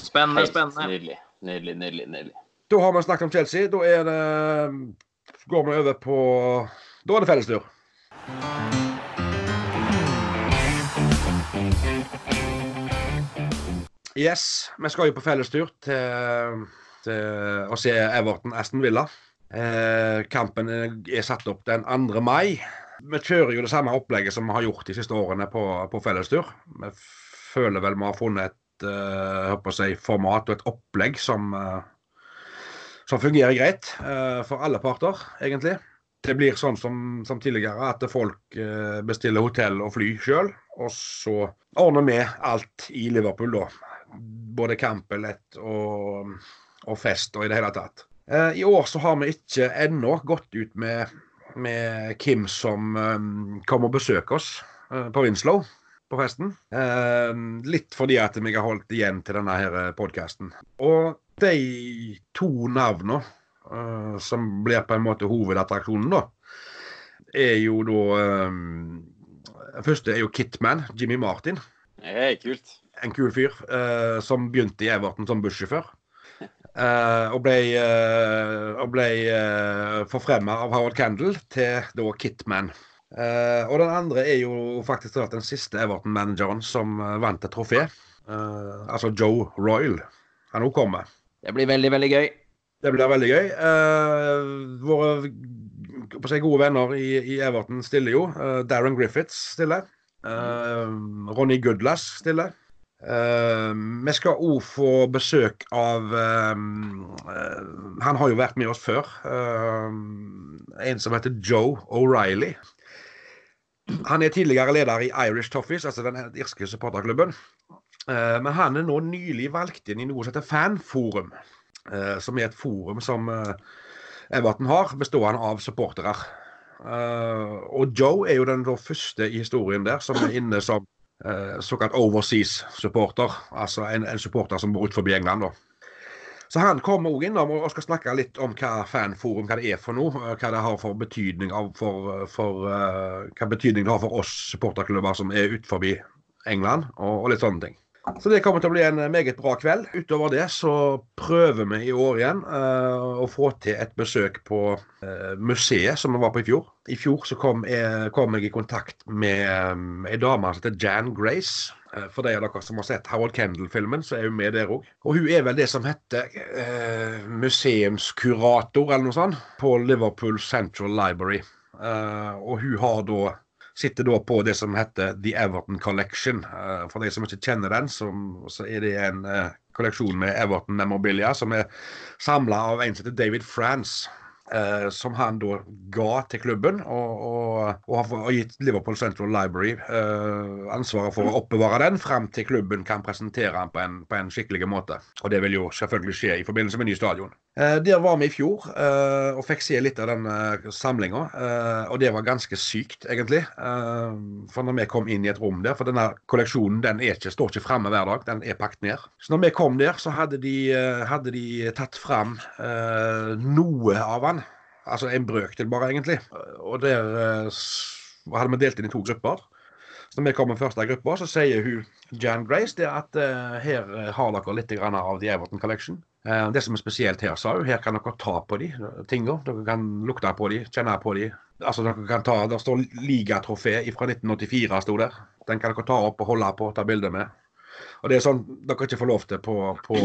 Spennende, spennende. Nydelig, nydelig, nydelig. nydelig. Da har vi snakket om Chelsea. Da er det går vi over på Da er det fellestur. Yes, vi skal jo på fellestur til, til å se Everton Aston Villa. Eh, kampen er satt opp den 2. mai. Vi kjører jo det samme opplegget som vi har gjort de siste årene på, på fellestur. Vi føler vel vi har funnet et uh, si, format og et opplegg som uh, som fungerer greit uh, for alle parter, egentlig. Det blir sånn som, som tidligere, at folk uh, bestiller hotell og fly sjøl. Og så ordner vi alt i Liverpool, da. Både kampbillett og, og, fest og i det hele tatt. Uh, I år så har vi ikke ennå gått ut med, med Kim som kommer og besøker oss på Winslow på festen. litt fordi at vi har holdt igjen til denne podkasten. Og de to navnene uh, som blir på en måte hovedattraksjonen, da, er jo da um, første er jo Kitman, Jimmy Martin. Er kult. en kul fyr uh, som begynte i Everton som bussjåfør. Uh, og ble, uh, ble forfremma av Howard Candle til da Kitman. og den andre er jo faktisk den siste Everton-manageren som vant et trofé. altså Joe Royal. Han òg kommer. Det blir veldig, veldig gøy. Det blir veldig gøy. våre på seg gode venner i, i Everton stiller jo. Darren Griffiths stiller. Ronny Goodlass stiller. Uh, vi skal òg få besøk av uh, uh, Han har jo vært med oss før. en som heter Joe O'Reilly. Han er tidligere leder i Irish Toffees, altså den irske supporterklubben. Men han er nå nylig valgt inn i noe som heter Fanforum. som er et forum som Everton har, bestående av supportere. og Joe er jo den første i historien der som er inne som Eh, såkalt overseas-supporter. Altså en, en, supporter som bor utenfor England. da. Så han kommer òg innom og skal snakke litt om hva fanforum hva det er for noe. Eh, hva det har for betydning, for, for, uh, hva betydning det har for oss supporterklubber som er utenfor England, og, og litt sånne ting. Så det kommer til å bli en meget bra kveld. Utover det så prøver vi i år igjen uh, å få til et besøk på uh, museet som vi var på i fjor. I fjor så kom jeg, kom jeg i kontakt med um, ei dame som heter Jan Grace. Uh, for de av dere som har sett Howard Kendall-filmen, så er hun med der òg. Og hun er vel det som heter museumskurator eller noe sånt på Liverpool Central Library. og hun har da sitter da på det som heter The Everton Collection. Uh, for de som ikke kjenner den, så er det en uh, kolleksjon med Everton-memorabilia som er samla av en som heter David France. Uh, som han da ga til klubben, og, har gitt Liverpool Central Library eh, ansvaret for å oppbevare den frem til klubben kan presentere den på en, på en skikkelig måte. Og det vil jo selvfølgelig skje i forbindelse med ny stadion. Eh, der var vi i fjor og fikk se litt av den eh, samlinga, og det var ganske sykt, egentlig. for når vi kom inn i et rom der, for denne kolleksjonen den ikke, står ikke framme hver dag, den er pakket ned. Så når vi kom der, så hadde de, hadde de tatt fram noe av den Altså en brøkdel bare, egentlig. Og der uh, hadde vi delt inn i to grupper. Så når vi kommer først av gruppa, så sier hun Jan Grace det at uh, her har dere litt av The Everton Collection. Det som er spesielt her, sa hun, her kan dere ta på de tinga. Dere kan lukte på de, kjenne på de. Altså dere kan ta, Der står ligatrofé fra 1984, sto der. Den kan dere ta opp og holde på og ta bilde med. Og det er sånn dere ikke får lov til på, på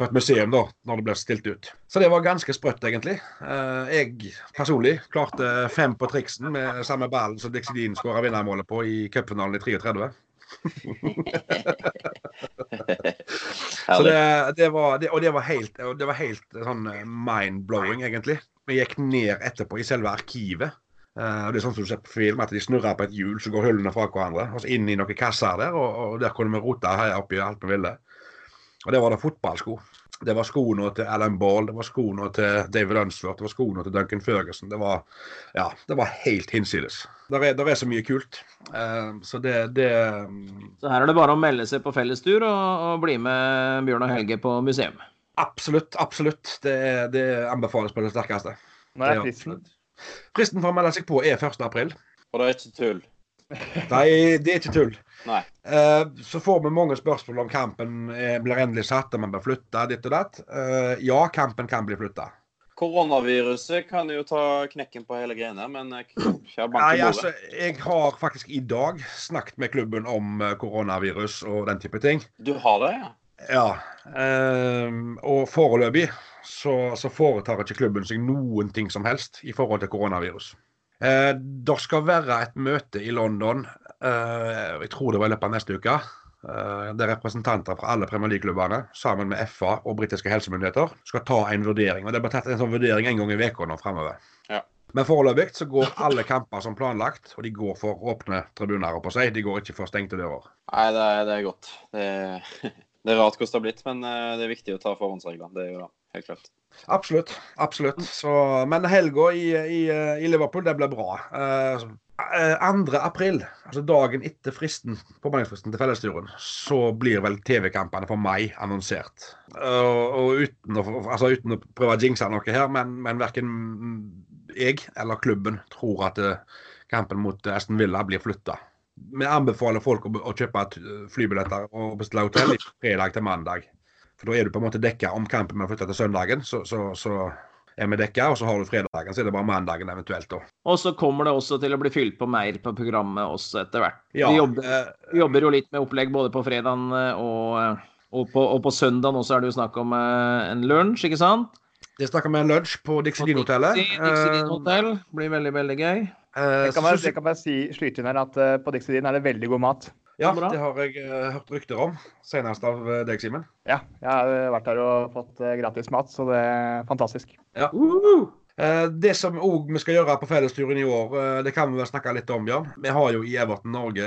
på et museum da, når det ble stilt ut. Så det var ganske sprøtt, egentlig. Eh, jeg personlig klarte fem på triksen med samme ballen som Dixie Dean skåra vinnermålet på i cupfinalen i 33. [LAUGHS] så det, det, var, det, og det var helt, det var helt sånn eh, mind-blowing, egentlig. Vi gikk ned etterpå i selve arkivet. Uh, det er sånn som du ser på film, at De snurrer på et hjul, så går hullene fra hverandre. og så Inn i noen kasser der, og, og der kunne vi rote her oppi alt vi ville. Og det var da fotballsko. Det var skoene til Alan Ball, det var skoene til David Unsworth, det var skoene til Duncan Ferguson. Det var, ja, det var helt hinsides. Det er, er, så mye kult. Uh, så det, det Så her er det bare å melde seg på fellestur og, og bli med Bjørn og Helge på museum? Absolutt. Absolutt. Det, det anbefales på det sterkeste. Nå er fristen? Fristen for å melde seg på er 1. april. Og det er ikke tull? Nei, det er ikke tull. Nei. Uh, så får vi mange spørsmål om kampen blir endelig satt, om man blir flytte ditt og datt. Uh, ja, kampen kan bli flytta. Koronaviruset kan jo ta knekken på hele greiene, men Nei, altså, jeg har faktisk i dag snakket med klubben om eh, koronavirus og den type ting. Du har det, ja? Ja. Og foreløpig så, så foretar ikke klubben seg noen ting som helst i forhold til koronavirus. Eh, det skal være et møte i London, eh, jeg tror det var i løpet av neste uke. Eh, der representanter fra alle Premier League-klubbene sammen med FA og britiske helsemyndigheter skal ta en vurdering. Og Det blir tatt en sånn vurdering en gang i uka nå fremover. Ja. Men foreløpig så går alle kamper som planlagt, og de går for åpne tribuner. på seg. De går ikke for stengte dører. Nei, det er, det er godt. Det, [LAUGHS] det, er rart hvordan det har blitt, men det er viktig å ta forhåndsreglene. Det er jo det, helt klart. Absolutt. absolutt. Så, men helga i, i, i, Liverpool, det ble bra. Eh, 2. april, altså dagen etter fristen, påmeldingsfristen til fellesturen, så blir vel TV-kampene for meg annonsert. Og, og uten å, altså uten å, prøve å jinxe noe her, men, men verken jeg eller klubben tror at uh, kampen mot Aston Villa blir flytta. vi anbefaler folk å, å kjøpe flybilletter og bestille hotell fredag til mandag. For da er du på en måte dekka om kampen må flytte til søndagen. Så, så, så er vi dekka, og så har du fredagen, så er det bare mandagen eventuelt. da. Og så kommer det også til å bli fylt på mer på programmet også etter hvert. Ja, vi, jobber, eh, vi jobber jo litt med opplegg både på fredagen og, og, på, og på søndagen også er det jo snakk om eh, en lunsj, ikke sant? Det snakker vi en lunsj på Dixie Dean-hotellet. Dixie- Dixie Dean Blir veldig, veldig gøy. Eh, Jeg kan bare, jeg kan bare si, slyte inn her at eh, på Dixie er det veldig god mat. Ja, det har jeg eh, hørt rykter om. Senest av eh, deg, Simen. Ja, jeg har eh, vært der og fått gratis mat, så det er fantastisk. Ja. Uh -huh. Det som òg vi skal gjøre på fellesturen i år, det kan vi vel snakke litt om, Bjørn. Vi har jo i Everton Norge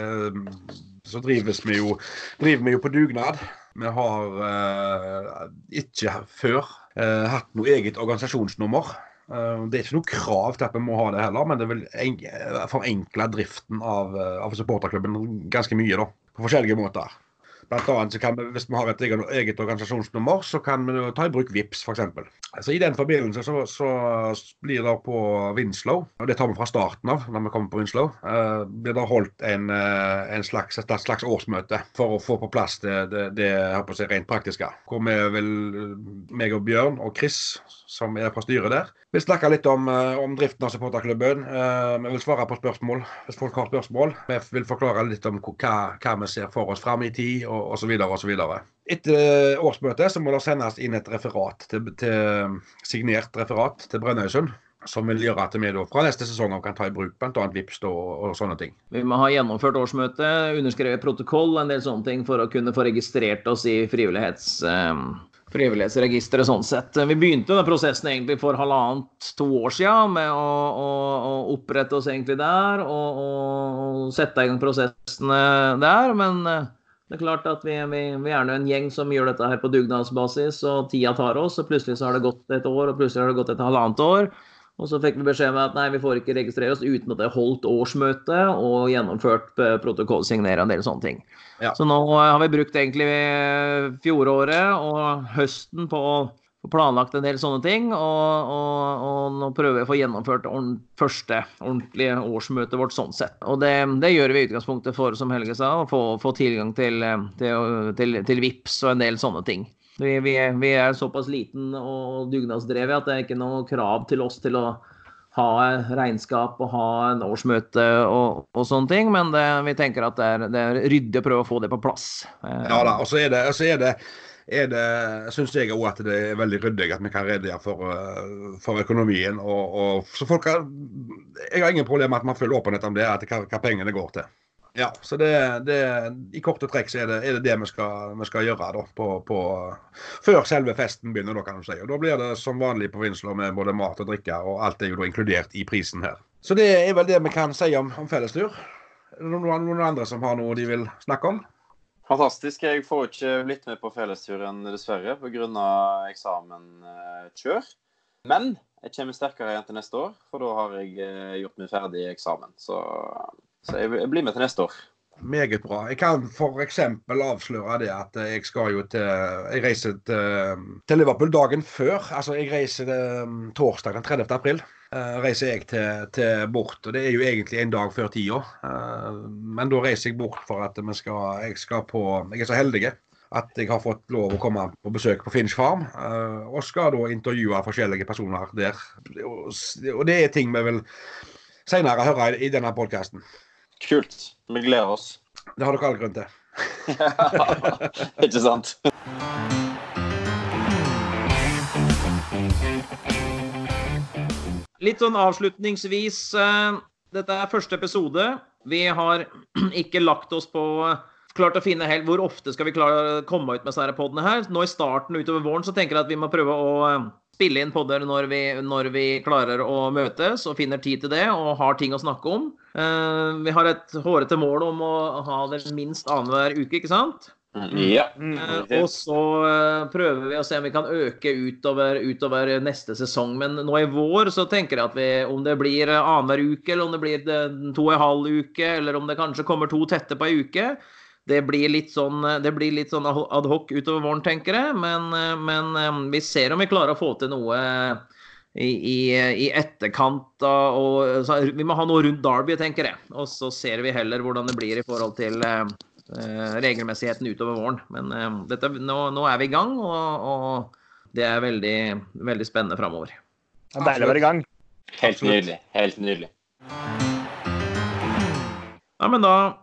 så drives vi jo, driver vi jo på dugnad. Vi har eh, ikke før eh, hatt noe eget organisasjonsnummer. Eh, det er ikke noe krav til at vi må ha det heller, men det vil forenkle driften av, eh, av supporterklubben ganske mye, da. På forskjellige måter. Blant annet så kan vi, Hvis vi har et eget, organisasjonsnummer, så kan vi ta i bruk VIPS f.eks. Altså, I den forbindelse så, så blir det på Winslow, og det tar vi fra starten av når vi kommer på Winslow, eh, blir det holdt en, eh, en slags, et slags årsmøte for å få på plass det, det, det si, rent praktiske. Hvor vi vil, meg og Bjørn og Chris, som er fra styret der, vil snakke litt om, eh, om driften av supporterklubben. Eh, Vi vil svare på spørsmål hvis folk har spørsmål. Vi vil forklare litt om hva, hva vi ser for oss fram i tid, og osv. osv. Etter eh, årsmøtet så må det sendes inn et referat, til, til, signert referat til Brønnøysund. Som vil gjøre at vi fra neste sesong kan ta i bruk bl.a. VIPS og, og sånne ting. Vi må ha gjennomført årsmøte, underskrevet protokoll, en del sånne ting for å kunne få registrert oss i frivillighets, Um frivillighetsregisteret sånn sett. Vi begynte den prosessen egentlig for halvannet, to år siden med å, å, å opprette oss egentlig der og, og, sette i gang prosessene der. Men eh, det er klart at vi, vi, vi er nå en gjeng som gjør dette her på dugnadsbasis, og tida tar oss. Og plutselig så har det gått et år, og plutselig har det gått et halvannet år. Og så fikk vi beskjed om at nei, vi får ikke registrere oss uten at det er holdt årsmøte og gjennomført eh, protokollsignere en del sånne ting. Ja. Så nå eh, har vi brukt egentlig eh, fjoråret og høsten på å planlagt en del sånne ting. Og, og, og nå prøver vi å få gjennomført ordent, første ordentlige årsmøtet vårt sånn sett. Og det, det gjør vi i utgangspunktet for, som Helge sa, å få, få tilgang til, eh, til, til, til VIPS og en del sånne ting. Vi, vi, vi er såpass liten og dugnadsdrevet at det er ikke noe krav til oss til å ha regnskap og ha en årsmøte og, og sånne ting, men det, vi tenker at det er, det er ryddig å prøve å få det på plass. Eh, Ja da, og så er det, og så er det, er det syns jeg òg at det er veldig ryddig at vi kan redegjøre for, eh, for økonomien. Og, og, så folk har, jeg har ingen problem med at man følger åpenhet om det, at hva, hva pengene går til. Ja, så det, det, I korte trekk så er det er det, det vi, skal, vi skal gjøre da, på, på, før selve festen begynner. Da kan du si. Og da blir det som vanlig på Vinsler med både mat og drikke, og alt er jo da inkludert i prisen her. Så det er vel det vi kan si om, om fellestur. Er det Noen, noen andre som har noe de vil snakke om? Fantastisk. Jeg får ikke blitt med på fellesturen, dessverre, pga. eksamenkjør. Men jeg kommer sterkere igjen til neste år, for da har jeg eh, gjort meg ferdig i eksamen. Så, så jeg, blir med til neste år. Meget bra. Jeg kan f.eks. avsløre det at jeg skal jo til Jeg reiser til, til Liverpool dagen før. Altså, jeg reiser um, torsdag den 30. april. Uh, reiser jeg til, til bort. og Det er jo egentlig en dag før tida. Uh, men da reiser jeg bort for at vi skal, jeg skal på Jeg er så heldig at jeg har fått lov å komme på besøk på Finch Farm. Uh, og skal da intervjue forskjellige personer der. Og, og det er ting vi vil senere høre i, i denne podkasten. Kult. Vi gleder oss. Det har dere all grunn til. [LAUGHS] Ikke sant? Litt sånn avslutningsvis. eh, Dette er første episode. Vi har [CLEARS THROAT] ikke lagt oss på klart å finne helt hvor ofte skal vi klare å komme ut med disse podene her. Nå i starten utover våren så tenker jeg at vi må prøve å eh, spille inn podder når vi, når vi klarer å møtes og finner tid til det og har ting å snakke om. Uh, Vi har et hårete mål om å ha det minst annenhver uke, ikke sant? Ja. Uh, Og så uh, prøver vi å se om vi kan øke utover, utover neste sesong. Men nå i vår så tenker jeg at vi, om det blir annenhver uke, eller om det blir to og en halv uke, eller om det kanskje kommer to tette på ei uke, det blir litt sånn, det blir litt sånn adhoc utover våren, tenker jeg. Men, eh, men eh, vi ser om vi klarer å få til noe i, i, i etterkant. Da, og, så, vi må ha noe rundt Derby, tenker jeg. Og så ser vi heller hvordan det blir i forhold til eh, eh regelmessigheten utover våren. Men eh, dette, nå, nå, er vi i gang, og, og det er veldig, veldig spennende framover. Det er deilig å være i gang. Helt nydelig. Helt nydelig. Ja, men da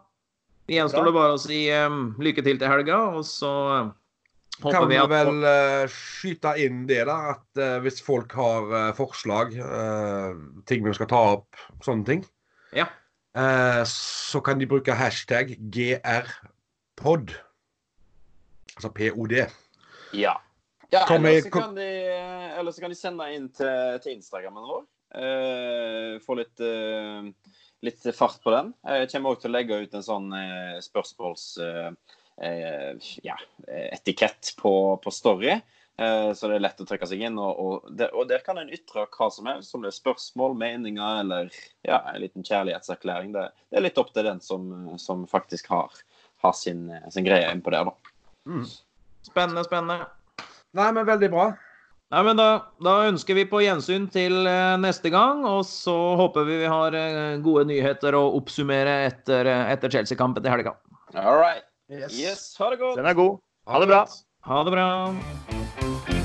gjenstår det bare å si um, lykke til til helga, og så Håper kan vi, vi vel uh, skyte inn det, da, at uh, hvis folk har uh, forslag, ting vi skal ta opp, sånne ting, ja. så kan de bruke hashtag grpod. Altså POD. Ja. ja eller, så kan de, eller så kan de sende inn til, til Instagrammen vår. få litt, litt fart på den. Jeg kommer òg til å legge ut en sånn Eh, ja, etikett på, på Story. Eh, så det er lett å trykke seg inn. Og, og, der, og, der, kan en ytre hva som helst, om det er spørsmål, meninger eller ja, en liten kjærlighetserklæring. Det, det, er litt opp til den som, som faktisk har, har sin, sin, greie innpå der, da. Mm. Spennende, spennende. Nei, men veldig bra. Nei, men da, da, ønsker vi på gjensyn til eh, neste gang, og så håper vi vi har gode nyheter å oppsummere etter, etter Chelsea-kampen til helga. All right. Yes. yes. Ha det godt. Den er god. Ha det bra. Ha det bra.